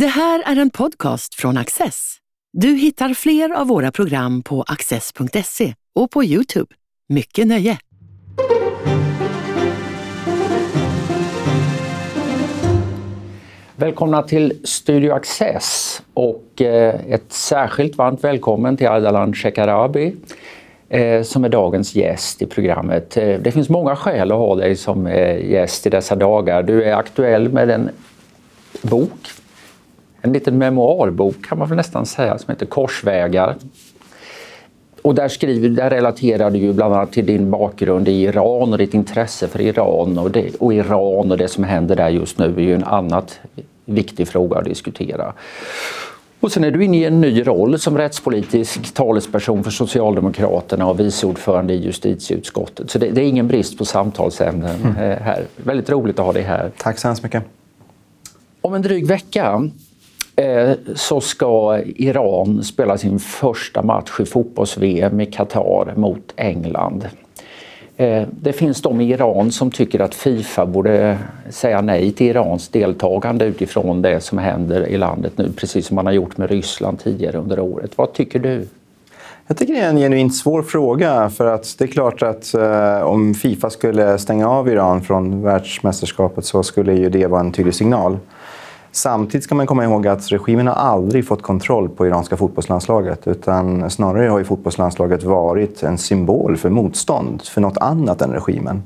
Det här är en podcast från Access. Du hittar fler av våra program på access.se och på Youtube. Mycket nöje! Välkomna till Studio Access och eh, ett särskilt varmt välkommen till Ardalan Shekarabi eh, som är dagens gäst i programmet. Eh, det finns många skäl att ha dig som gäst i dessa dagar. Du är aktuell med en bok, en liten memoarbok kan man väl nästan säga, som heter Korsvägar. Och där, skriver, där relaterar du ju bland annat till din bakgrund i Iran och ditt intresse för Iran och, det, och Iran och det som händer där just nu är ju en annat viktig fråga att diskutera. Och sen är du inne i en ny roll som rättspolitisk talesperson för Socialdemokraterna och vice ordförande i justitieutskottet. Så det, det är ingen brist på samtalsämnen mm. Eh, här. Väldigt roligt att ha dig här. Tack så hemskt mycket. Om en dryg vecka Eh, så ska Iran spela sin första match i fotbolls-VM i Qatar mot England. Eh, det finns de i Iran som tycker att Fifa borde säga nej till Irans deltagande utifrån det som händer i landet nu, precis som man har gjort med Ryssland tidigare under året. Vad tycker du? Jag tycker det är en genuint svår fråga. För att det är klart att eh, om Fifa skulle stänga av Iran från världsmästerskapet så skulle ju det vara en tydlig signal. Samtidigt ska man komma ihåg att regimen har aldrig fått kontroll på iranska fotbollslandslaget. Utan snarare har ju fotbollslandslaget varit en symbol för motstånd, för något annat än regimen.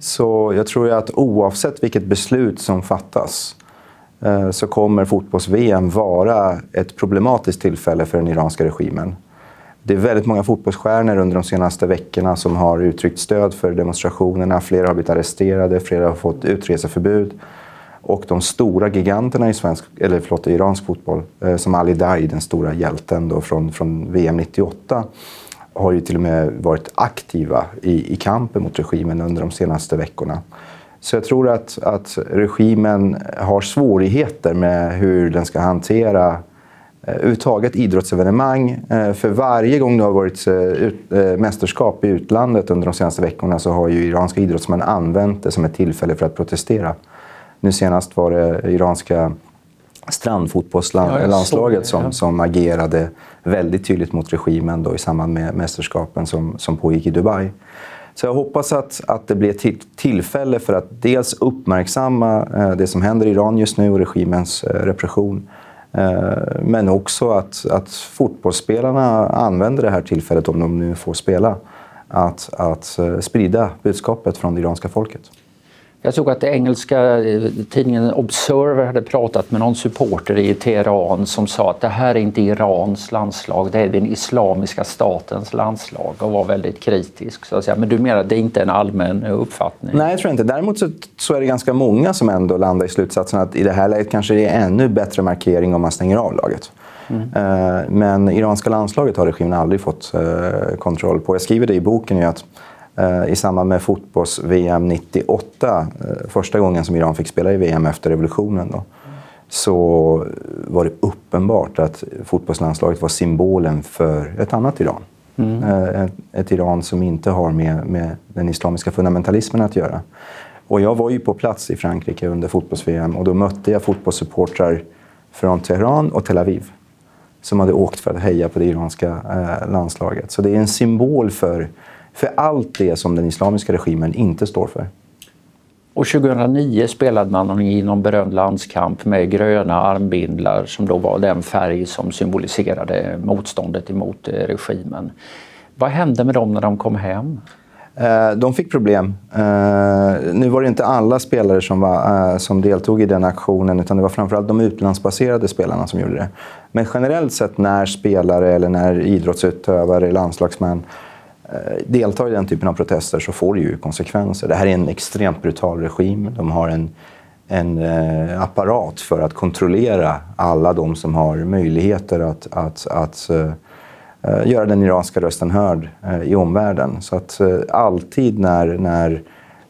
Så jag tror att oavsett vilket beslut som fattas eh, så kommer fotbolls-VM vara ett problematiskt tillfälle för den iranska regimen. Det är väldigt många fotbollsstjärnor under de senaste veckorna som har uttryckt stöd för demonstrationerna. Flera har blivit arresterade, flera har fått utreseförbud. Och de stora giganterna i, svensk, eller förlåt, iransk fotboll, eh, som Ali Dai, den stora hjälten då från, från VM 98, har ju till och med varit aktiva i, i kampen mot regimen under de senaste veckorna. Så jag tror att, att regimen har svårigheter med hur den ska hantera eh, överhuvudtaget idrottsevenemang. Eh, för varje gång det har varit eh, eh, mästerskap i utlandet under de senaste veckorna så har ju iranska idrottsmän använt det som ett tillfälle för att protestera. Nu senast var det iranska strandfotbollslandslaget som, som agerade väldigt tydligt mot regimen då i samband med mästerskapen som, som pågick i Dubai. Så jag hoppas att, att det blir ett tillfälle för att dels uppmärksamma eh, det som händer i Iran just nu och regimens eh, repression. Eh, men också att, att fotbollsspelarna använder det här tillfället, om de nu får spela, att, att sprida budskapet från det iranska folket. Jag såg att engelska eh, tidningen Observer hade pratat med någon supporter i Teheran som sa att det här är inte Irans landslag, det är den islamiska statens landslag och var väldigt kritisk. Så att säga. Men du menar att det är inte en allmän uppfattning? Nej, jag tror inte. Däremot så, så, är det ganska många som ändå landar i slutsatsen att i det här läget kanske det är ännu bättre markering om man stänger av laget. Mm. Eh, men iranska landslaget har regimen aldrig fått eh, kontroll på. Jag skriver det i boken ju att i samband med fotbolls-VM 98, eh, första gången som Iran fick spela i VM efter revolutionen, då, så var det uppenbart att fotbollslandslaget var symbolen för ett annat Iran. Mm. Eh, ett, ett, Iran som inte har med, med den islamiska fundamentalismen att göra. Och jag var ju på plats i Frankrike under fotbolls-VM och då mötte jag fotbollssupportrar från Teheran och Tel Aviv som hade åkt för att heja på det iranska eh, landslaget. Så det är en symbol för för allt det som den islamiska regimen inte står för. Och 2009 spelade man i någon berömd landskamp med gröna armbindlar som då var den färg som symboliserade motståndet emot eh, regimen. Vad hände med dem när de kom hem? Eh, de fick problem. Eh, nu var det inte alla spelare som, var, som deltog i den aktionen utan det var framförallt de utlandsbaserade spelarna som gjorde det. Men generellt sett när spelare eller när idrottsutövare, landslagsmän Eh, deltar i den typen av protester så får det ju konsekvenser. Det här är en extremt brutal regim. De har en, en eh, apparat för att kontrollera alla de som har möjligheter att, att, att eh, eh, göra den iranska rösten hörd i omvärlden. Så att alltid när, när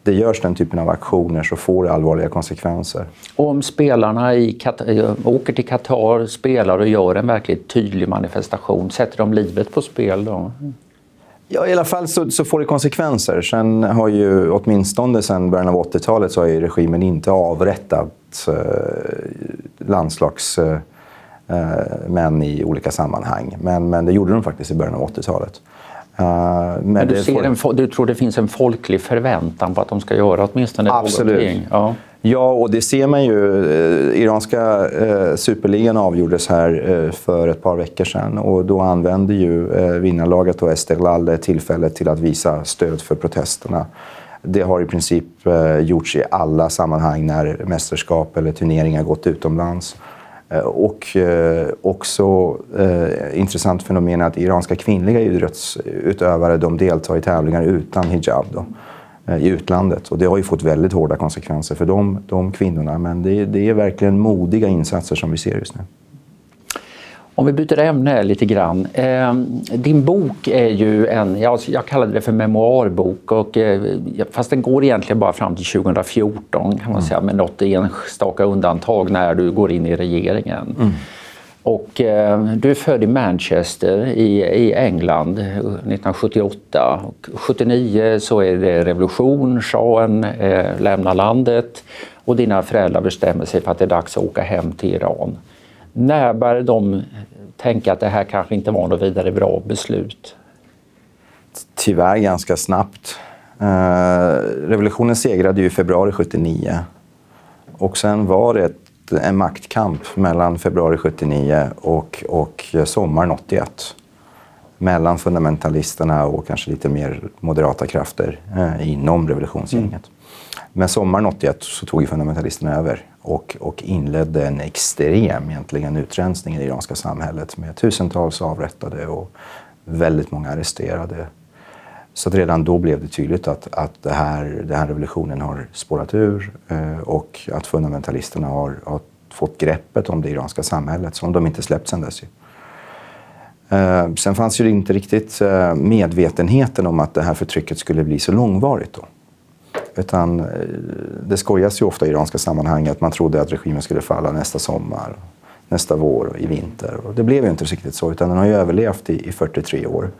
det görs den typen av aktioner så får det allvarliga konsekvenser. Om spelarna i Kat åker till Qatar, spelar och gör en verkligt tydlig manifestation, sätter de livet på spel då? Ja, I alla fall så, så, får det konsekvenser. Sen har ju, åtminstone sen början av 80-talet så har ju regimen inte avrättat eh, landslagsmän eh, i olika sammanhang. Men, men det gjorde de faktiskt i början av 80-talet. Uh, men, men du, får... en, du, tror det finns en folklig förväntan på att de ska göra åtminstone Absolut. någonting? Ja. Ja, och det ser man ju. Eh, iranska eh, superligan avgjordes här eh, för ett par veckor sedan och då använde ju eh, vinnarlaget och Esteghlal tillfället till att visa stöd för protesterna. Det har i princip eh, gjorts i alla sammanhang när mästerskap eller turneringar gått utomlands. Eh, och eh, också eh, intressant fenomen är att iranska kvinnliga idrottsutövare de deltar i tävlingar utan hijab. Då. Eh, i utlandet. Och det har ju fått väldigt hårda konsekvenser för de, de kvinnorna. Men det, det är verkligen modiga insatser som vi ser just nu. Om vi byter ämne lite grann. Eh, din bok är ju en, jag, jag kallade det för memoarbok, och, eh, fast den går egentligen bara fram till 2014 kan man mm. säga, med något enstaka undantag när du går in i regeringen. Mm. Och, eh, du är född i Manchester i, i England eh, 1978. Och 79 så är det revolution, shahen eh, lämnar landet och dina föräldrar bestämmer sig för att det är dags att åka hem till Iran. När började de tänka att det här kanske inte var något vidare bra beslut? Tyvärr ganska snabbt. Eh, revolutionen segrade ju i februari 79 och sen var det ett en maktkamp mellan februari 79 och, och sommaren 81. Mellan fundamentalisterna och kanske lite mer moderata krafter eh, inom revolutionsgänget. Mm. Men sommaren 81 så tog fundamentalisterna över och, och inledde en extrem egentligen utrensning i det iranska samhället med tusentals avrättade och väldigt många arresterade. Så redan då blev det tydligt att, att det här, den här revolutionen har spårat ur eh, och att fundamentalisterna har, har, fått greppet om det iranska samhället som de inte släppt sedan dess. Eh, sen fanns ju inte riktigt eh, medvetenheten om att det här förtrycket skulle bli så långvarigt. Då. Utan eh, det skojas ju ofta i iranska sammanhang att man trodde att regimen skulle falla nästa sommar, nästa vår och i vinter. Och det blev ju inte riktigt så, utan den har ju överlevt i, i 43 år.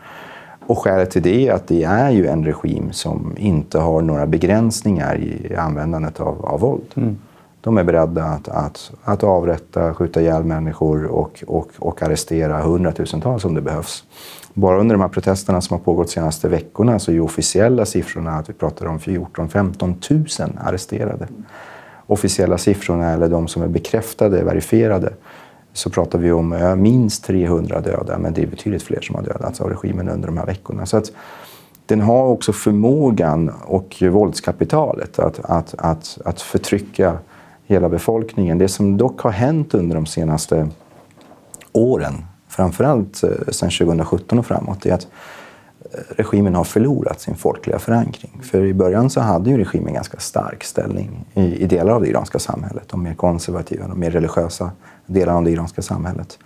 Och skälet till det är att det är ju en regim som inte har några begränsningar i användandet av, av våld. Mm. De är beredda att, att, att avrätta, skjuta ihjäl människor och, och, och arrestera hundratusentals om det behövs. Bara under de här protesterna som har pågått de senaste veckorna så är ju officiella siffrorna att vi pratar om 14-15 000 arresterade. Officiella siffrorna, eller de som är bekräftade, verifierade, så pratar vi om eh, minst 300 döda, men det är betydligt fler som har dödats alltså av regimen under de här veckorna. Så att den har också förmågan och våldskapitalet att, att, att, att förtrycka hela befolkningen. Det som dock har hänt under de senaste åren, framförallt eh, sedan 2017 och framåt, är att regimen har förlorat sin folkliga förankring. För i början så hade ju regimen ganska stark ställning i, i delar av det iranska samhället. De mer konservativa, de mer religiösa delarna av det iranska samhället.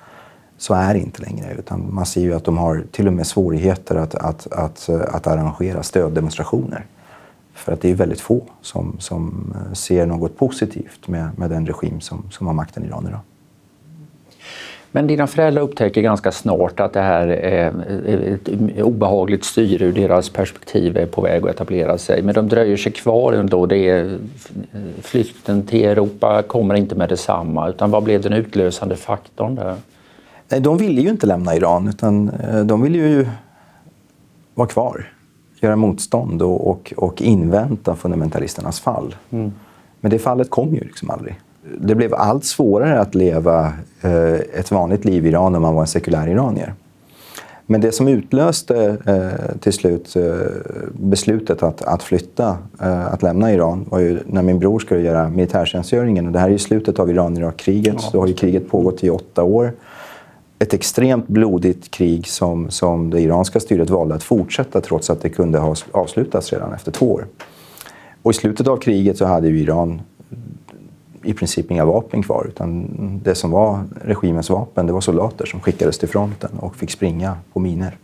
Så är det inte längre. Utan man ser ju att de har till och med svårigheter att, att, att, att arrangera stöddemonstrationer. För att det är väldigt få som, som eh, ser något positivt med, med den regim som, som har makten i Iran idag. Men dina föräldrar upptäcker ganska snart att det här är ett obehagligt styre ur deras perspektiv är på väg att etablera sig. Men de dröjer sig kvar ändå. Det är, flykten till Europa kommer inte med detsamma. Utan vad blev den utlösande faktorn där? Nej, de ville ju inte lämna Iran, utan eh, de ville ju vara kvar göra motstånd och, och, och invänta fundamentalisternas fall. Mm. Men det fallet kom ju liksom aldrig. Det blev allt svårare att leva eh, ett vanligt liv i Iran om man var en sekulär iranier. Men det som utlöste eh, till slut eh, beslutet att, att flytta, eh, att lämna Iran, var ju när min bror skulle göra militärtjänstgöringen. Och det här är ju slutet av Iran-Irak-kriget. Ja. Då har ju kriget pågått i åtta år ett extremt blodigt krig som, som det iranska styret valde att fortsätta trots att det kunde ha avslutats redan efter två år. Och I slutet av kriget så hade ju Iran i princip inga vapen kvar. Utan det som var regimens vapen det var soldater som skickades till fronten och fick springa på miner.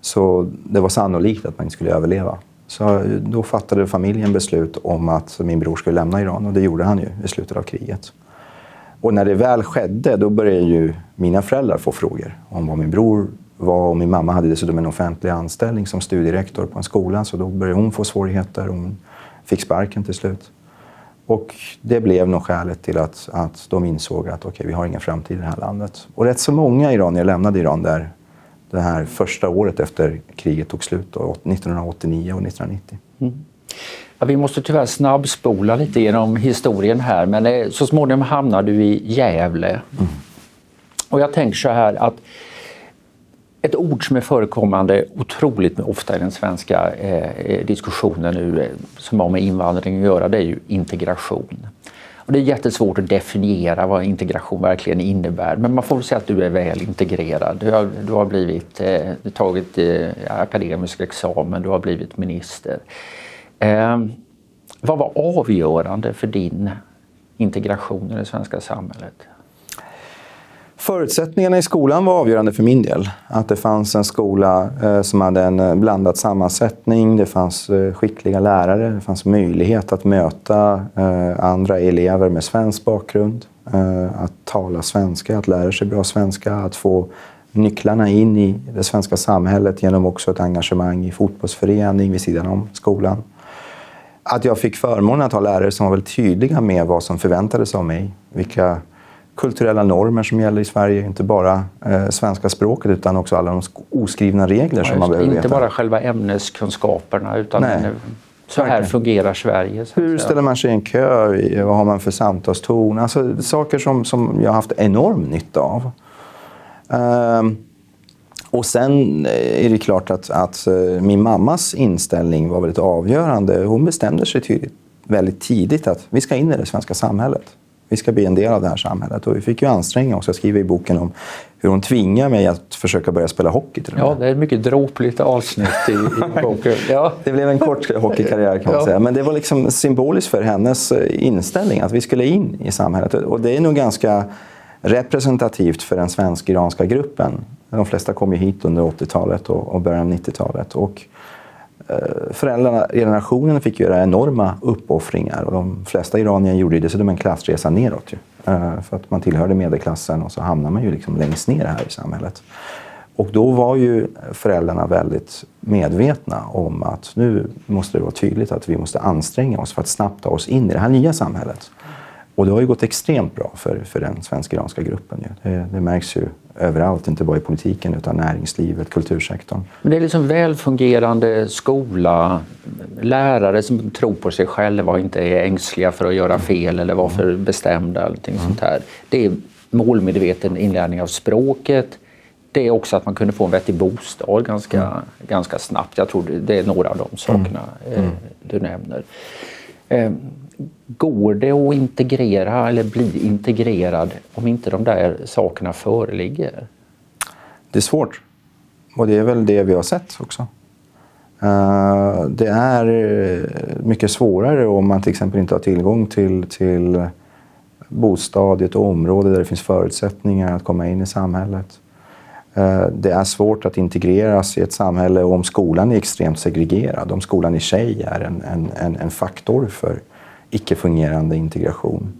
Så det var sannolikt att man inte skulle överleva. Så då fattade familjen beslut om att min bror skulle lämna Iran och det gjorde han ju i slutet av kriget. Och när det väl skedde, då började ju mina föräldrar få frågor om vad min bror var, och min mamma hade dessutom en offentlig anställning som studierektor på en skola, så då började hon få svårigheter. Hon fick sparken till slut. Och det blev nog skälet till att, att de insåg att okay, vi har ingen framtid i det här landet. Och rätt så många iranier lämnade Iran där det här första året efter kriget tog slut, då, 1989 och 1990. Mm. Ja, vi måste tyvärr snabbspola lite genom historien här, men eh, så småningom hamnar du i Gävle. Mm. Och jag tänker så här att ett ord som är förekommande otroligt ofta i den svenska eh, eh diskussionen nu eh, som har med invandring att göra, det är ju integration. Och det är jättesvårt att definiera vad integration verkligen innebär, men man får säga att du är väl integrerad. Du har, du har blivit, eh, tagit eh, akademisk examen, du har blivit minister. Eh, vad var avgörande för din integration i det svenska samhället? Förutsättningarna i skolan var avgörande för min del. Att det fanns en skola eh, som hade en eh, blandad sammansättning, det fanns eh, skickliga lärare, det fanns möjlighet att möta eh, andra elever med svensk bakgrund, eh, att tala svenska, att lära sig bra svenska, att få nycklarna in i det svenska samhället genom också ett engagemang i fotbollsförening vid sidan om skolan. Att jag fick förmånen att ha lärare som var väldigt tydliga med vad som förväntades av mig, vilka kulturella normer som gäller i Sverige. Inte bara eh, svenska språket utan också alla de oskrivna regler ja, som man behöver inte veta. Inte bara själva ämneskunskaperna utan Nej. så här fungerar Sverige. Hur ställer man sig i en kö? Vad har man för samtalston? Alltså, saker som, som jag har haft enorm nytta av. Um, och sen är det klart att, att eh, min mammas inställning var väldigt avgörande. Hon bestämde sig tydligt, väldigt tidigt att vi ska in i det svenska samhället. Vi ska bli en del av det här samhället. Och vi fick ju anstränga oss. Jag skriver i boken om hur hon tvingar mig att försöka börja spela hockey. Till ja, det är ett mycket dråpligt avsnitt i, i boken. Ja. det blev en kort hockeykarriär kan man ja. säga. Men det var liksom symboliskt för hennes eh, inställning att vi skulle in i samhället. Och det är nog ganska representativt för den svensk-iranska gruppen. De flesta kom ju hit under 80-talet och, och början av 90-talet. Och Eh, föräldrarna, generationen fick göra enorma uppoffringar och de flesta iranier gjorde dessutom en klassresa neråt. Ju. Eh, för att man tillhörde medelklassen och så hamnar man ju liksom längst ner här i samhället. Och då var ju föräldrarna väldigt medvetna om att nu måste det vara tydligt att vi måste anstränga oss för att snabbt ta oss in i det här nya samhället. Och det har ju gått extremt bra för, för den svensk-iranska gruppen. Det, det märks ju överallt, inte bara i politiken utan näringslivet, kultursektorn. Men det är liksom välfungerande skola, lärare som tror på sig själva och inte är ängsliga för att göra fel eller vara för bestämda. Eller mm. sånt här. Det är målmedveten inlärning av språket. Det är också att man kunde få en vettig bostad ganska, mm. ganska snabbt. Jag tror det är några av de sakerna mm. mm. du nämner. Går det att integrera eller bli integrerad om inte de där sakerna föreligger? Det är svårt. Och det är väl det vi har sett också. Eh, det är eh, mycket svårare om man till exempel inte har tillgång till, till bostad i ett område där det finns förutsättningar att komma in i samhället. Eh, det är svårt att integreras i ett samhälle om skolan är extremt segregerad, om skolan i sig är en, en, en faktor för icke-fungerande integration.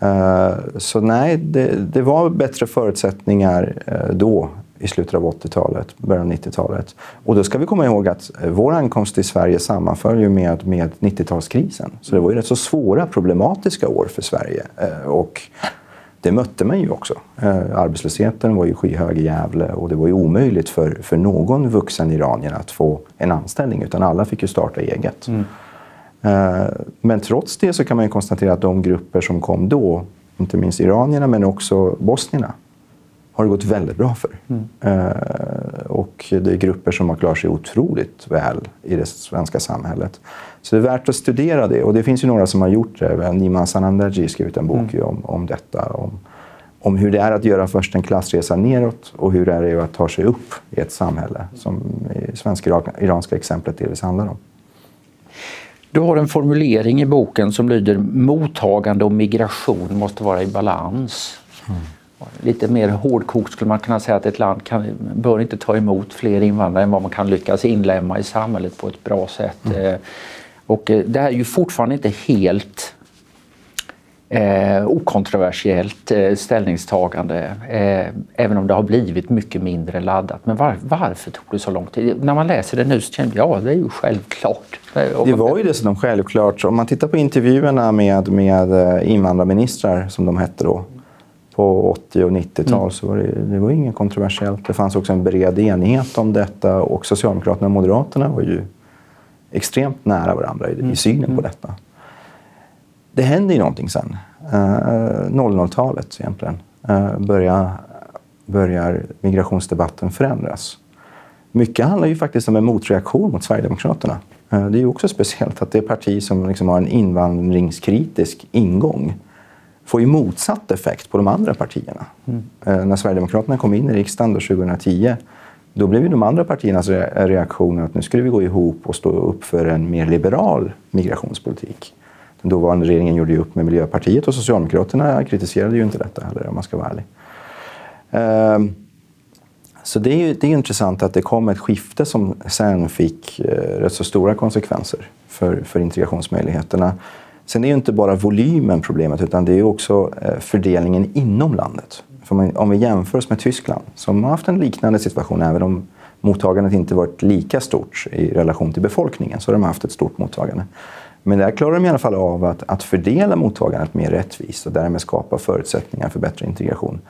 Eh, så nej, det, det, var bättre förutsättningar eh, då i slutet av 80-talet, början av 90-talet. Och då ska vi komma ihåg att eh, vår ankomst till Sverige sammanföll ju med, med 90-talskrisen. Så det var ju rätt så svåra, problematiska år för Sverige. Och det mötte man ju också. Arbetslösheten var ju skyhög i Gävle och det var ju omöjligt för, för någon vuxen iranier att få en anställning utan alla fick ju starta eget. Mm. Eh, men trots det så kan man ju konstatera att de grupper som kom då, inte minst iranierna men också bosnierna, har det gått väldigt bra för. Mm. Eh, och det är grupper som har klarat sig otroligt väl i det svenska samhället. Så det är värt att studera det. Och det finns ju några som har gjort det. Niman Sanandaji har skrivit en bok mm. om, om detta. Om, om hur det är att göra först en klassresa neråt och hur det är att ta sig upp i ett samhälle, som i svensk-iranska exemplet delvis handlar om. Du har en formulering i boken som lyder mottagande och migration måste vara i balans. Mm. Lite mer hårdkokt skulle man kunna säga att ett land kan, bör inte ta emot fler invandrare än vad man kan lyckas inlämna i samhället på ett bra sätt. Mm. Eh, och eh, det här är ju fortfarande inte helt eh, okontroversiellt eh, ställningstagande, eh, även om det har blivit mycket mindre laddat. Men var, varför tog det så lång tid? När man läser det nu så känner jag ja, det är ju självklart. Det var ju dessutom självklart. Om man tittar på intervjuerna med, med eh, invandrarministrar, som de hette då, på 80 och 90-tal mm. så var det, det var inget kontroversiellt. Det fanns också en bred enighet om detta och Socialdemokraterna och Moderaterna var ju extremt nära varandra i, i mm. synen mm. på detta. Det hände ju någonting sen. Uh, eh, 00-talet egentligen uh, börjar, börjar migrationsdebatten förändras. Mycket handlar ju faktiskt om en motreaktion mot Sverigedemokraterna. Uh, det är ju också speciellt att det parti som liksom har en invandringskritisk ingång får ju motsatt effekt på de andra partierna. Mm. När Sverigedemokraterna kom in i riksdagen då 2010 då blev ju de andra partiernas reaktion att nu skulle vi gå ihop och stå upp för en mer liberal migrationspolitik. Den dåvarande regeringen gjorde ju upp med Miljöpartiet och Socialdemokraterna kritiserade ju inte detta heller om man ska vara ärlig. Ehm, så det är ju det är intressant att det kom ett skifte som sen fick eh, rätt så stora konsekvenser för, för integrationsmöjligheterna. Sen är ju inte bara volymen problemet, utan det är också eh, fördelningen inom landet. För om vi jämför oss med Tyskland, som har haft en liknande situation, även om mottagandet inte varit lika stort i relation till befolkningen, så har de haft ett stort mottagande. Men där klarar de i alla fall av att, att fördela mottagandet mer rättvist och därmed skapa förutsättningar för bättre integration.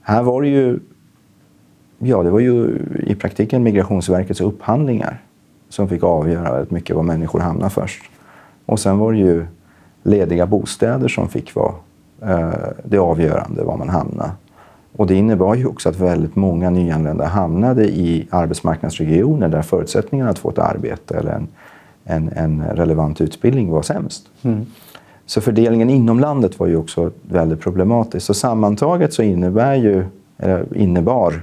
Här var det ju, ja, det var ju i praktiken Migrationsverkets upphandlingar som fick avgöra väldigt mycket var människor hamnar först. Och sen var det ju lediga bostäder som fick vara eh, det avgörande var man hamnade. Och det innebar ju också att väldigt många nyanlända hamnade i arbetsmarknadsregioner där förutsättningarna att få ett arbete eller en, en, en relevant utbildning var sämst. Mm. Så fördelningen inom landet var ju också väldigt problematisk. Så sammantaget så innebär ju, innebar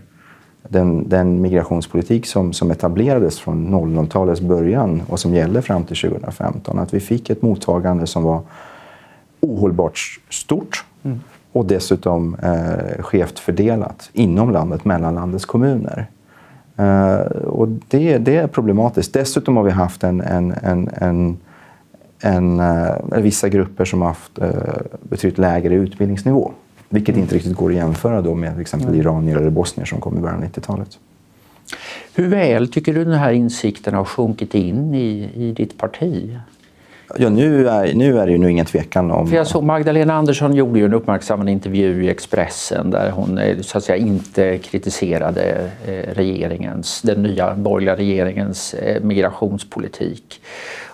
den, den migrationspolitik som, som etablerades från 00-talets början och som gällde fram till 2015, att vi fick ett mottagande som var ohållbart stort mm. och dessutom eh, skevt fördelat inom landet, mellan landets kommuner. Eh, och det, det är problematiskt. Dessutom har vi haft en, en, en, en en, eh, vissa grupper som har haft eh, betydligt lägre utbildningsnivå. Vilket inte riktigt går att jämföra då med till exempel mm. iranier eller bosnier som kom i början av 90-talet. Hur väl tycker du den här insikten har sjunkit in i, i ditt parti? Ja, nu är, nu är det ju nu ingen tvekan om... För jag såg Magdalena Andersson gjorde ju en uppmärksammad intervju i Expressen där hon eh, så att säga inte kritiserade eh, regeringens, den nya borgerliga regeringens eh, migrationspolitik.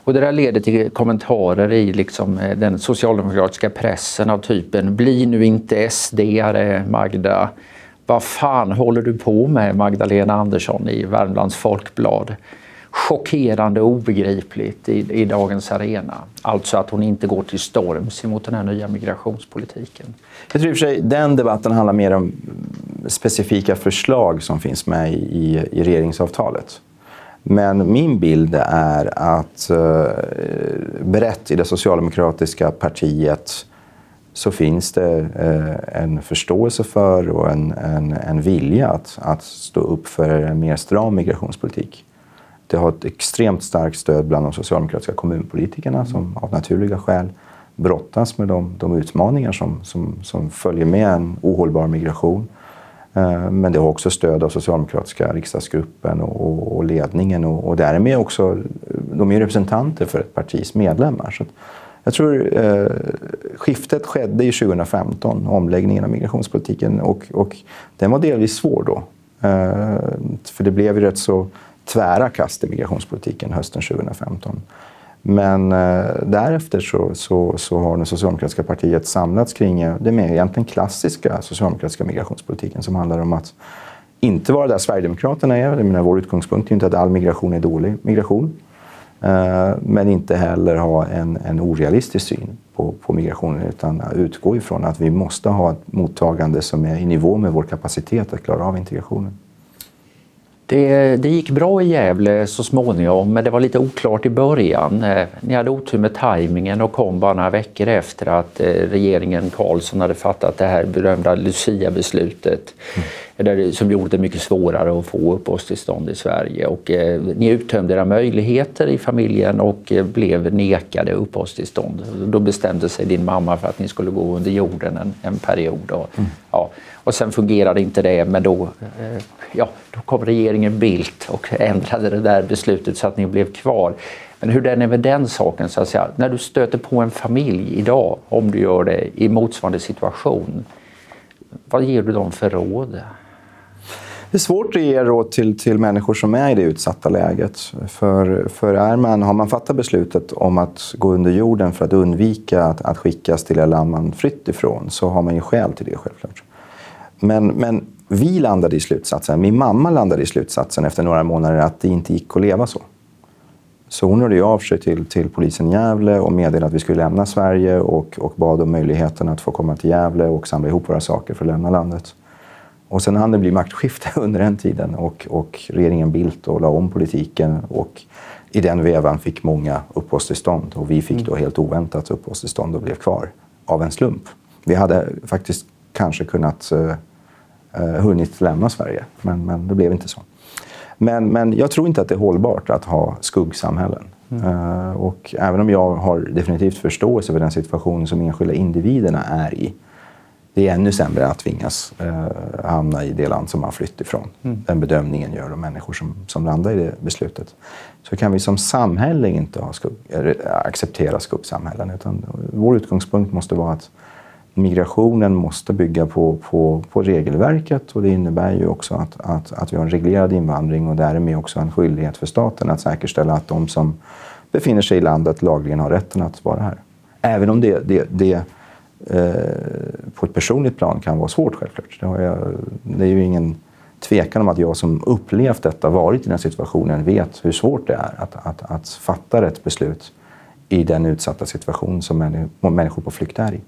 Och det där leder till kommentarer i liksom den socialdemokratiska pressen av typen “Bli nu inte SD-are Magda”. Vad fan håller du på med Magdalena Andersson i Värmlands Folkblad? Chockerande och obegripligt i, i dagens arena. Alltså att hon inte går till storms emot den här nya migrationspolitiken. Jag tror i och för sig den debatten handlar mer om specifika förslag som finns med i, i regeringsavtalet. Men min bild är att eh, brett i det socialdemokratiska partiet så finns det eh, en förståelse för och en, en, en vilja att, att stå upp för en mer stram migrationspolitik. Det har ett extremt starkt stöd bland de socialdemokratiska kommunpolitikerna som av naturliga skäl brottas med de, de utmaningar som, som, som, följer med en ohållbar migration. Eh, men det har också stöd av socialdemokratiska riksdagsgruppen och, och ledningen och, och därmed också, eh, de är representanter för ett partis medlemmar. Så jag tror eh, skiftet skedde i 2015, omläggningen av migrationspolitiken och, och den var delvis svår då. Eh, för det blev ju rätt så tvära kast i migrationspolitiken hösten 2015. Men eh, därefter så, så, så, har det socialdemokratiska partiet samlats kring eh, den mer egentligen klassiska socialdemokratiska migrationspolitiken som handlar om att inte vara där Sverigedemokraterna är. Jag menar, vår utgångspunkt är inte att all migration är dålig migration. Eh, men inte heller ha en, en orealistisk syn på, på migrationen utan utgå ifrån att vi måste ha ett mottagande som är i nivå med vår kapacitet att klara av integrationen. Det, det, gick bra i Gävle så småningom, men det var lite oklart i början. Eh, ni hade otur med tajmingen och kom bara några veckor efter att eh, regeringen Karlsson hade fattat det här berömda Lucia-beslutet. Mm. som gjorde det mycket svårare att få uppehållstillstånd i Sverige. Och, eh, ni uttömde era möjligheter i familjen och eh, blev nekade uppehållstillstånd. Då bestämde sig din mamma för att ni skulle gå under jorden en, en period. Och, mm. ja, och sen fungerade inte det, men då, eh, ja, då kom regeringen Bildt och ändrade det där beslutet så att ni blev kvar. Men hur den är med den saken, så att säga, när du stöter på en familj idag, om du gör det i motsvarande situation, vad ger du dem för råd? Det är svårt att ge råd till, till människor som är i det utsatta läget. För, för är man, har man fattat beslutet om att gå under jorden för att undvika att, att skickas till det land man flytt ifrån så har man ju skäl till det självklart. Men, men vi landade i slutsatsen, min mamma landade i slutsatsen efter några månader att det inte gick att leva så. Så hon hörde av sig till, till polisen i Gävle och meddelade att vi skulle lämna Sverige och, och bad om möjligheten att få komma till Gävle och samla ihop våra saker för att lämna landet. Och sen hann det bli maktskifte under den tiden och, och regeringen Bildt och la om politiken och i den vevan fick många uppehållstillstånd och vi fick mm. då helt oväntat uppehållstillstånd och blev kvar av en slump. Vi hade faktiskt kanske kunnat uh, hunnit lämna Sverige, men, men det blev inte så. Men, men jag tror inte att det är hållbart att ha skuggsamhällen. Mm. Uh, och även om jag har definitivt förståelse för den situation som enskilda individerna är i. Det är ännu sämre att tvingas uh, hamna i det land som man flytt ifrån. Mm. Den bedömningen gör de människor som, som landar i det beslutet. Så kan vi som samhälle inte ha skugg, acceptera skuggsamhällen. Utan vår utgångspunkt måste vara att migrationen måste bygga på, på, på regelverket och det innebär ju också att, att, att vi har en reglerad invandring och därmed också en skyldighet för staten att säkerställa att de som befinner sig i landet lagligen har rätten att vara här. Även om det, det, det eh, på ett personligt plan kan vara svårt självklart. Det, har jag, det är ju ingen tvekan om att jag som upplevt detta, varit i den situationen, vet hur svårt det är att, att, att fatta rätt beslut i den utsatta situation som människor på flykt är i.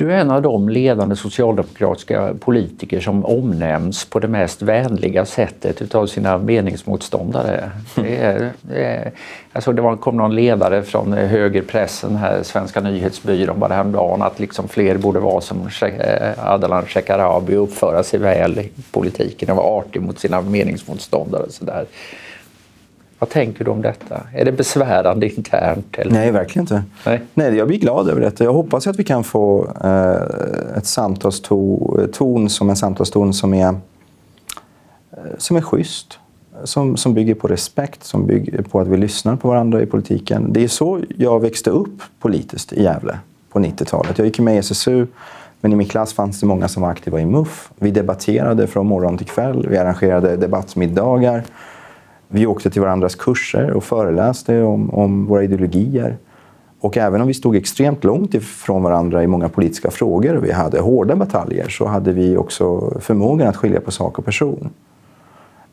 Du är en av de ledande socialdemokratiska politiker som omnämns på det mest vänliga sättet av sina meningsmotståndare. Det, är, det, är, alltså det kom någon ledare från högerpressen, här, Svenska nyhetsbyrån, bara häromdagen att liksom fler borde vara som Ardalan Shekarabi och uppföra sig väl i politiken och vara artig mot sina meningsmotståndare. Så där. Vad tänker du om detta? Är det besvärande internt? Eller? Nej, verkligen inte. Nej. Nej, jag blir glad över detta. Jag hoppas att vi kan få eh, ett samtalston som en samtalston som är, eh, som är schysst. Som, som bygger på respekt, som bygger på att vi lyssnar på varandra i politiken. Det är så jag växte upp politiskt i Gävle på 90-talet. Jag gick med i SSU, men i min klass fanns det många som var aktiva i MUF. Vi debatterade från morgon till kväll. Vi arrangerade debattmiddagar. Vi åkte till varandras kurser och föreläste om, om våra ideologier. Och även om vi stod extremt långt ifrån varandra i många politiska frågor och vi hade hårda bataljer så hade vi också förmågan att skilja på sak och person.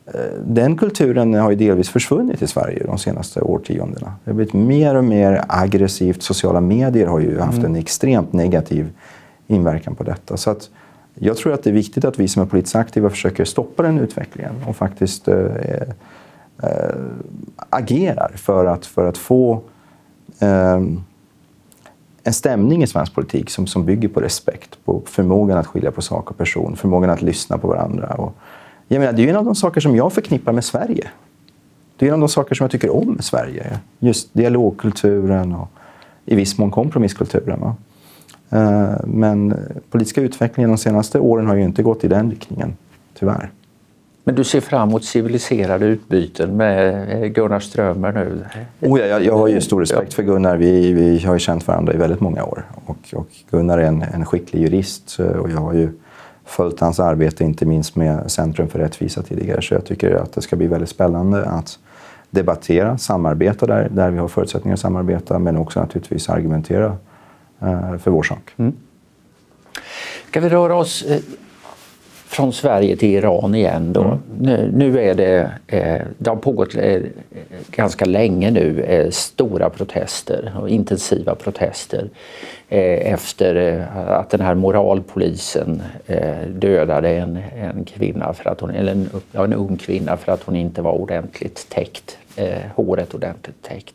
Eh, den kulturen har ju delvis försvunnit i Sverige de senaste årtiondena. Det har blivit mer och mer aggressivt. Sociala medier har ju haft mm. en extremt negativ inverkan på detta. Så att jag tror att det är viktigt att vi som är politiskt aktiva försöker stoppa den utvecklingen och faktiskt eh, eh, agerar för att, för att få eh, en stämning i svensk politik som, som bygger på respekt, på förmågan att skilja på sak och person, förmågan att lyssna på varandra. Och, jag menar, det är en av de saker som jag förknippar med Sverige. Det är en av de saker som jag tycker om med Sverige. Just dialogkulturen och i viss mån kompromisskulturen. Va? Eh, men politiska utvecklingen de senaste åren har ju inte gått i den riktningen, tyvärr. Men du ser fram emot civiliserade utbyten med eh, Gunnar Strömmer nu? Oh ja, jag, jag har ju stor respekt för Gunnar. Vi, vi har ju känt varandra i väldigt många år. Och, och Gunnar är en, en, skicklig jurist och jag har ju följt hans arbete, inte minst med Centrum för rättvisa tidigare. Så jag tycker att det ska bli väldigt spännande att debattera, samarbeta där, där vi har förutsättningar att samarbeta, men också naturligtvis argumentera eh, för vår sak. Mm. Ska vi röra oss eh, från Sverige till Iran igen. Då. Mm. Nu, nu, är det, eh, det har pågått eh, ganska länge nu, eh, stora protester och intensiva protester eh, efter eh, att den här moralpolisen eh, dödade en, en kvinna, för att hon, eller en, ja, en ung kvinna för att hon inte var ordentligt täckt, håret ordentligt täckt.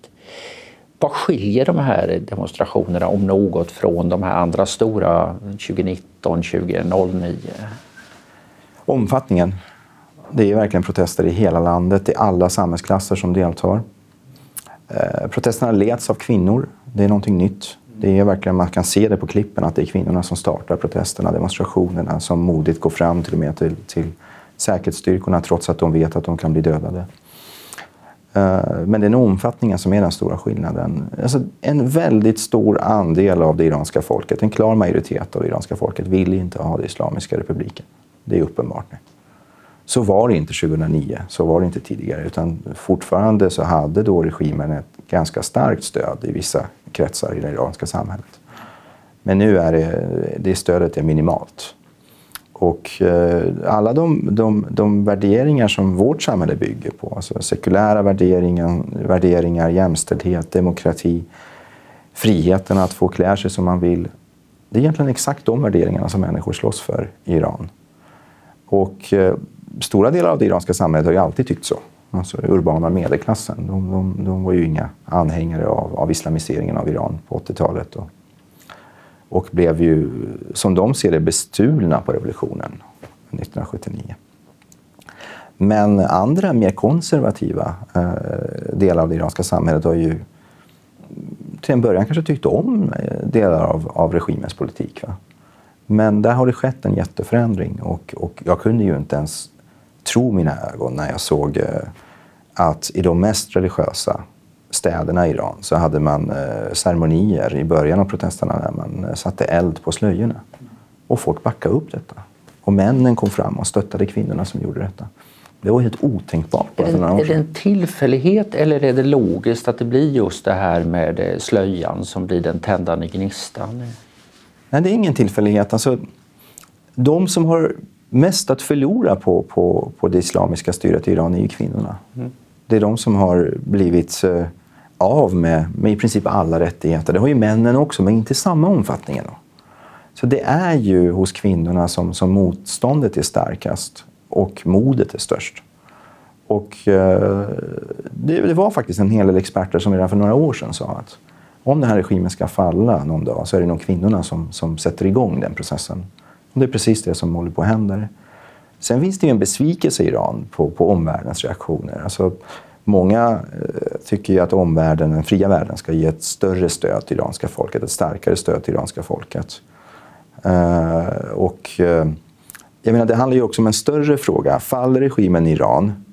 Vad skiljer de här demonstrationerna om något från de här andra stora 2019, 2009? Omfattningen. Det är verkligen protester i hela landet. i alla samhällsklasser som deltar. Eh, protesterna leds av kvinnor. Det är någonting nytt. Det är verkligen, man kan se det på klippen att det är kvinnorna som startar protesterna, demonstrationerna, som modigt går fram till och med till, till säkerhetsstyrkorna trots att de vet att de kan bli dödade. Eh, men det är nog omfattningen som är den stora skillnaden. Alltså en väldigt stor andel av det iranska folket, en klar majoritet av det iranska folket, vill inte ha det Islamiska republiken. Det är uppenbart nu. Så var det inte 2009, så var det inte tidigare. Utan fortfarande så hade då regimen ett ganska starkt stöd i vissa kretsar i det iranska samhället. Men nu är det, det stödet är minimalt. Och eh, alla de, de, de, värderingar som vårt samhälle bygger på, alltså sekulära värderingar, värderingar, jämställdhet, demokrati, friheten att få klä sig som man vill. Det är egentligen exakt de värderingarna som människor slåss för i Iran. Och eh, stora delar av det iranska samhället har ju alltid tyckt så. Alltså urbana medelklassen. De, de, de var ju inga anhängare av, av islamiseringen av Iran på 80-talet. Och, och blev ju, som de ser det, bestulna på revolutionen 1979. Men andra, mer konservativa eh, delar av det iranska samhället har ju till en början kanske tyckt om eh, delar av, av regimens politik. Va? Men där har det skett en jätteförändring och, och jag kunde ju inte ens tro mina ögon när jag såg eh, att i de mest religiösa städerna i Iran så hade man eh, ceremonier i början av protesterna där man eh, satte eld på slöjorna. Och folk backade upp detta. Och männen kom fram och stöttade kvinnorna som gjorde detta. Det var helt otänkbart år sedan. Är det en tillfällighet eller är det logiskt att det blir just det här med slöjan som blir den tändande gnistan? Nej, det är ingen tillfällighet. Alltså, de som har mest att förlora på, på, på det islamiska styret i Iran är ju kvinnorna. Mm. Det är de som har blivit uh, av med, med i princip alla rättigheter. Det har ju männen också, men inte i samma omfattning. Då. Så det är ju hos kvinnorna som, som motståndet är starkast och modet är störst. Och uh, det, det, var faktiskt en hel del experter som redan för några år sedan sa att om den här regimen ska falla någon dag så är det nog kvinnorna som, som sätter igång den processen. Och det är precis det som håller på att hända. Sen finns det ju en besvikelse i Iran på, på omvärldens reaktioner. Alltså, många eh, tycker ju att omvärlden, den fria världen, ska ge ett större stöd till iranska folket, ett starkare stöd till iranska folket. Eh, och, eh, jag menar, det handlar ju också om en större fråga. Faller regimen i Iran,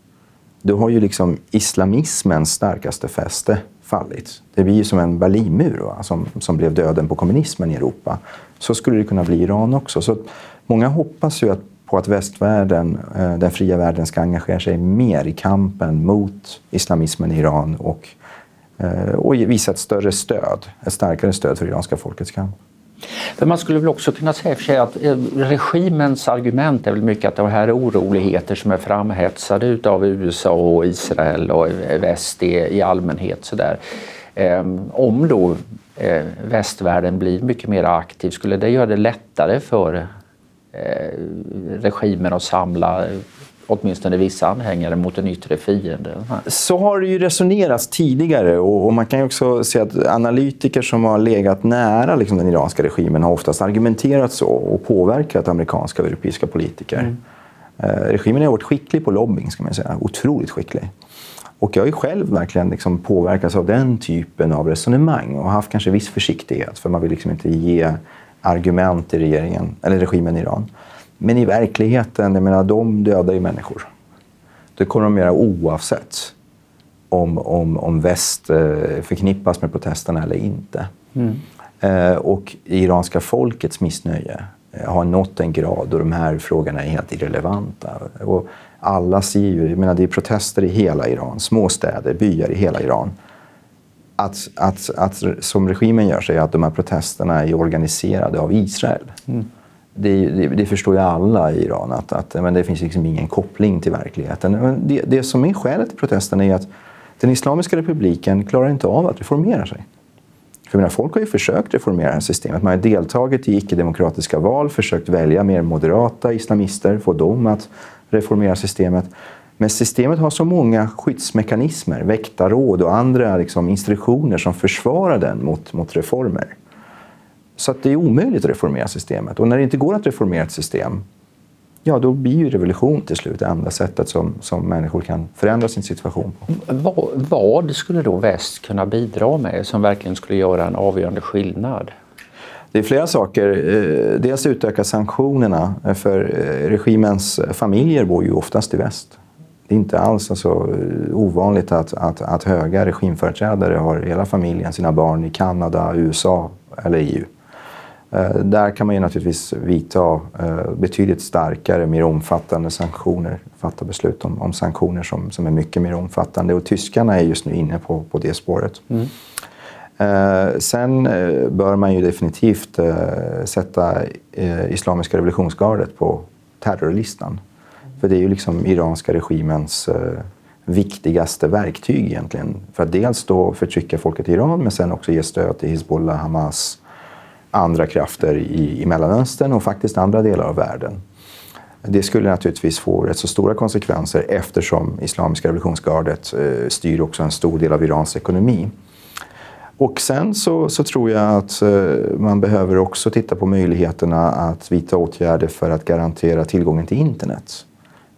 då har ju liksom islamismens starkaste fäste fallit. Det blir ju som en Berlinmur va? Som, som blev döden på kommunismen i Europa. Så skulle det kunna bli i Iran också. Så många hoppas ju att, på att västvärlden, eh, den fria världen, ska engagera sig mer i kampen mot islamismen i Iran och, eh, och visa ett större stöd, ett starkare stöd för iranska folkets kamp. För man skulle väl också kunna säga för sig att eh, regimens argument är väl mycket att de här oroligheter som är framhetsade av USA och Israel och väst i, allmänhet sådär. Eh, om då eh, västvärlden blir mycket mer aktiv, skulle det göra det lättare för regimen att samla åtminstone vissa anhängare mot en yttre fiende. Så har det ju resonerats tidigare och, och man kan också se att analytiker som har legat nära liksom, den iranska regimen har oftast argumenterat så och påverkat amerikanska och europeiska politiker. Mm. Eh, regimen har varit skicklig på lobbying, ska man säga. Otroligt skicklig. Och jag har ju själv verkligen liksom påverkats av den typen av resonemang och haft kanske viss försiktighet för man vill liksom inte ge argument till regeringen, eller regimen i Iran. Men i verkligheten, jag menar, de dödar ju människor. Det kommer de göra oavsett om, om, om väst eh, förknippas med protesterna eller inte. Mm. Eh, och iranska folkets missnöje eh, har nått en grad då de här frågorna är helt irrelevanta. Och alla ser ju, jag menar, det är protester i hela Iran, småstäder, byar i hela Iran. Att, att, att, som regimen gör sig, att de här protesterna är organiserade av Israel. Mm det, det, det, förstår ju alla i Iran att, att men det finns liksom ingen koppling till verkligheten. Men det, det som är skälet till protesten är att den Islamiska republiken klarar inte av att reformera sig. För mina folk har ju försökt reformera det här systemet. Man har deltagit i icke-demokratiska val, försökt välja mer moderata islamister, få dem att reformera systemet. Men systemet har så många skyddsmekanismer, väktarråd och andra liksom, institutioner som försvarar den mot, mot reformer. Så det är omöjligt att reformera systemet. Och när det inte går att reformera ett system, ja, då blir ju revolution till slut det enda sättet som, som människor kan förändra sin situation på. Vad, vad skulle då väst kunna bidra med som verkligen skulle göra en avgörande skillnad? Det är flera saker. Eh, dels utöka sanktionerna, för eh, regimens familjer bor ju oftast i väst. Det är inte alls alltså ovanligt att, att, att höga regimföreträdare har hela familjen, sina barn i Kanada, USA eller EU. Eh, där kan man ju naturligtvis vidta betydligt starkare, mer omfattande sanktioner. Fatta beslut om, om sanktioner som, som är mycket mer omfattande. Och tyskarna är just nu inne på, på det spåret. Mm. Eh, sen eh, bör man ju definitivt eh, sätta eh, Islamiska revolutionsgardet på terrorlistan. För det är ju liksom iranska regimens eh, viktigaste verktyg egentligen. För att dels då förtrycka folket i Iran men sen också ge stöd till Hizbollah, Hamas, andra krafter i, i Mellanöstern och faktiskt andra delar av världen. Det skulle naturligtvis få rätt så stora konsekvenser eftersom Islamiska revolutionsgardet eh, styr också en stor del av Irans ekonomi. Och sen så, så, tror jag att eh, man behöver också titta på möjligheterna att vidta åtgärder för att garantera tillgången till internet.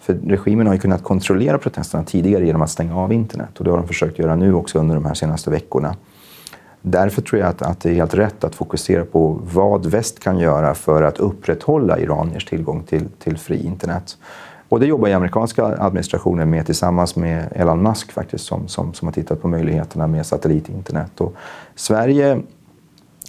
För regimen har ju kunnat kontrollera protesterna tidigare genom att stänga av internet och det har de försökt göra nu också under de här senaste veckorna. Därför tror jag att, att det är helt rätt att fokusera på vad väst kan göra för att upprätthålla iraniers tillgång till, till fri internet. Och det jobbar ju amerikanska administrationen med tillsammans med Elon Musk faktiskt som, som, som har tittat på möjligheterna med satellitinternet. Och Sverige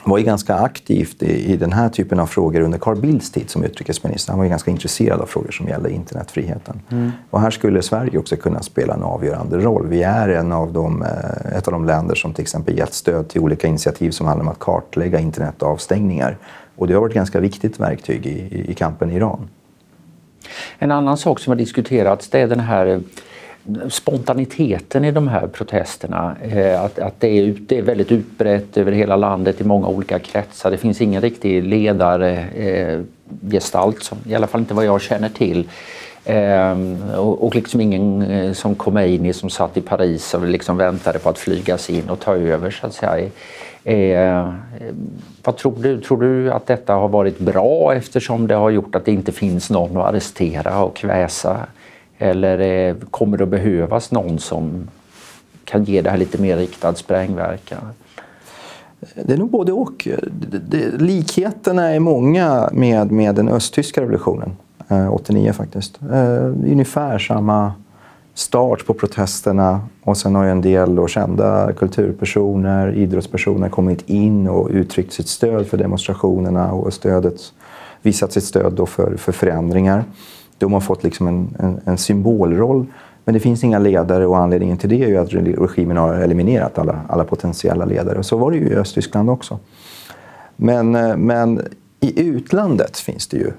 var ju ganska aktivt i, i, den här typen av frågor under Carl Bildts tid som utrikesminister. Han var ju ganska intresserad av frågor som gällde internetfriheten. Mm. Och här skulle Sverige också kunna spela en avgörande roll. Vi är en av de, eh, ett av de länder som till exempel gett stöd till olika initiativ som handlar om att kartlägga internetavstängningar. Och det har varit ett ganska viktigt verktyg i, i kampen i Iran. En annan sak som har diskuterats det är den här spontaniteten i de här protesterna. Eh, att, att det, är, det är väldigt utbrett över hela landet i många olika kretsar. Det finns ingen riktig ledargestalt, eh, i alla fall inte vad jag känner till. Eh, och, och liksom ingen eh, som Khomeini som satt i Paris och liksom väntade på att flygas in och ta över så att säga. Eh, vad tror du? Tror du att detta har varit bra eftersom det har gjort att det inte finns någon att arrestera och kväsa? Eller eh, kommer det att behövas någon som kan ge det här lite mer riktad sprängverkan? Det är nog både och. likheterna är många med, med den östtyska revolutionen, eh, 89 faktiskt. Eh, ungefär samma start på protesterna och sen har ju en del då kända kulturpersoner, idrottspersoner kommit in och uttryckt sitt stöd för demonstrationerna och stödet, visat sitt stöd då för, för förändringar. De har fått liksom en, en, en, symbolroll. Men det finns inga ledare och anledningen till det är ju att regimen har eliminerat alla, alla potentiella ledare. Och så var det ju i Östtyskland också. Men, eh, men i utlandet finns det ju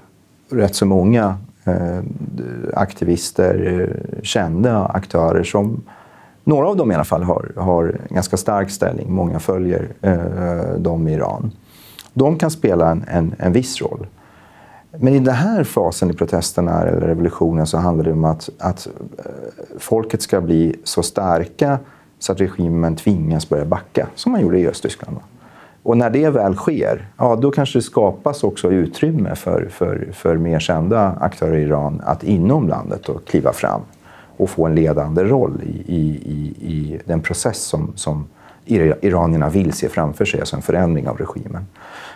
rätt så många Eh, aktivister, eh, kända aktörer som några av dem i alla fall har, har ganska stark ställning. Många följer eh, dem i Iran. De kan spela en, en, en viss roll. Men i den här fasen i protesterna eller revolutionen så handlar det om att, att eh, folket ska bli så starka så att regimen tvingas börja backa, som man gjorde i Östtyskland. Och när det väl sker, ja, då kanske det skapas också utrymme för, för, för mer kända aktörer i Iran att inom landet då kliva fram och få en ledande roll i, i, i den process som, som iranierna vill se framför sig, alltså en förändring av regimen.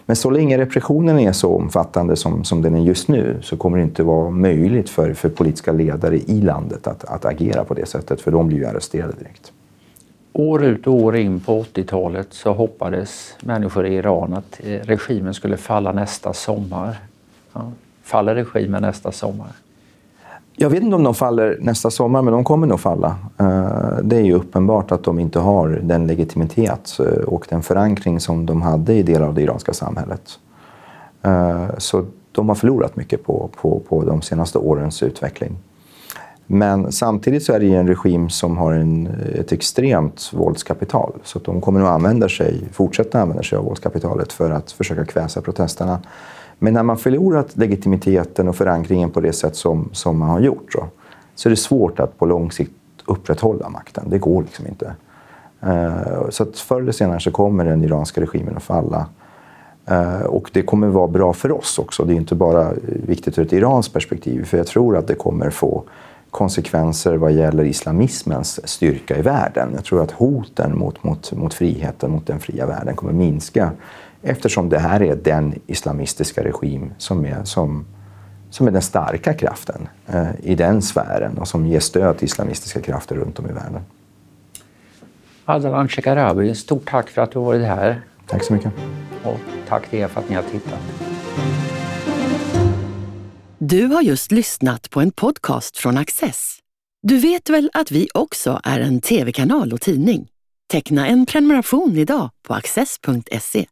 Men så länge repressionen är så omfattande som, som den är just nu så kommer det inte vara möjligt för, för politiska ledare i landet att, att agera på det sättet, för de blir ju arresterade direkt år ut och år in på 80-talet så hoppades människor i Iran att eh, regimen skulle falla nästa sommar. Ja. Faller regimen nästa sommar? Jag vet inte om de faller nästa sommar, men de kommer nog falla. Eh, det är ju uppenbart att de inte har den legitimitet eh, och den förankring som de hade i delar av det iranska samhället. Eh, så de har förlorat mycket på, på, på de senaste årens utveckling. Men samtidigt så är det en regim som har en, ett extremt våldskapital. Så att de kommer att använda sig, fortsätta använda sig av våldskapitalet för att försöka kväsa protesterna. Men när man förlorat legitimiteten och förankringen på det sätt som, som man har gjort så, så är det svårt att på lång sikt upprätthålla makten. Det går liksom inte. Uh, så att förr eller senare så kommer den iranska regimen att falla. Eh, och det kommer vara bra för oss också. Det är inte bara viktigt ur ett iranskt perspektiv, för jag tror att det kommer få konsekvenser vad gäller islamismens styrka i världen. Jag tror att hoten mot, mot, mot friheten, mot den fria världen kommer minska eftersom det här är den islamistiska regim som är, som, som är den starka kraften eh, i den sfären och som ger stöd till islamistiska krafter runt om i världen. Ardalan Shekarabi, stort tack för att du varit här. Tack så mycket. Och tack till er för att ni har tittat. Du har just lyssnat på en podcast från Access. Du vet väl att vi också är en tv-kanal och tidning? Teckna en prenumeration idag på access.se.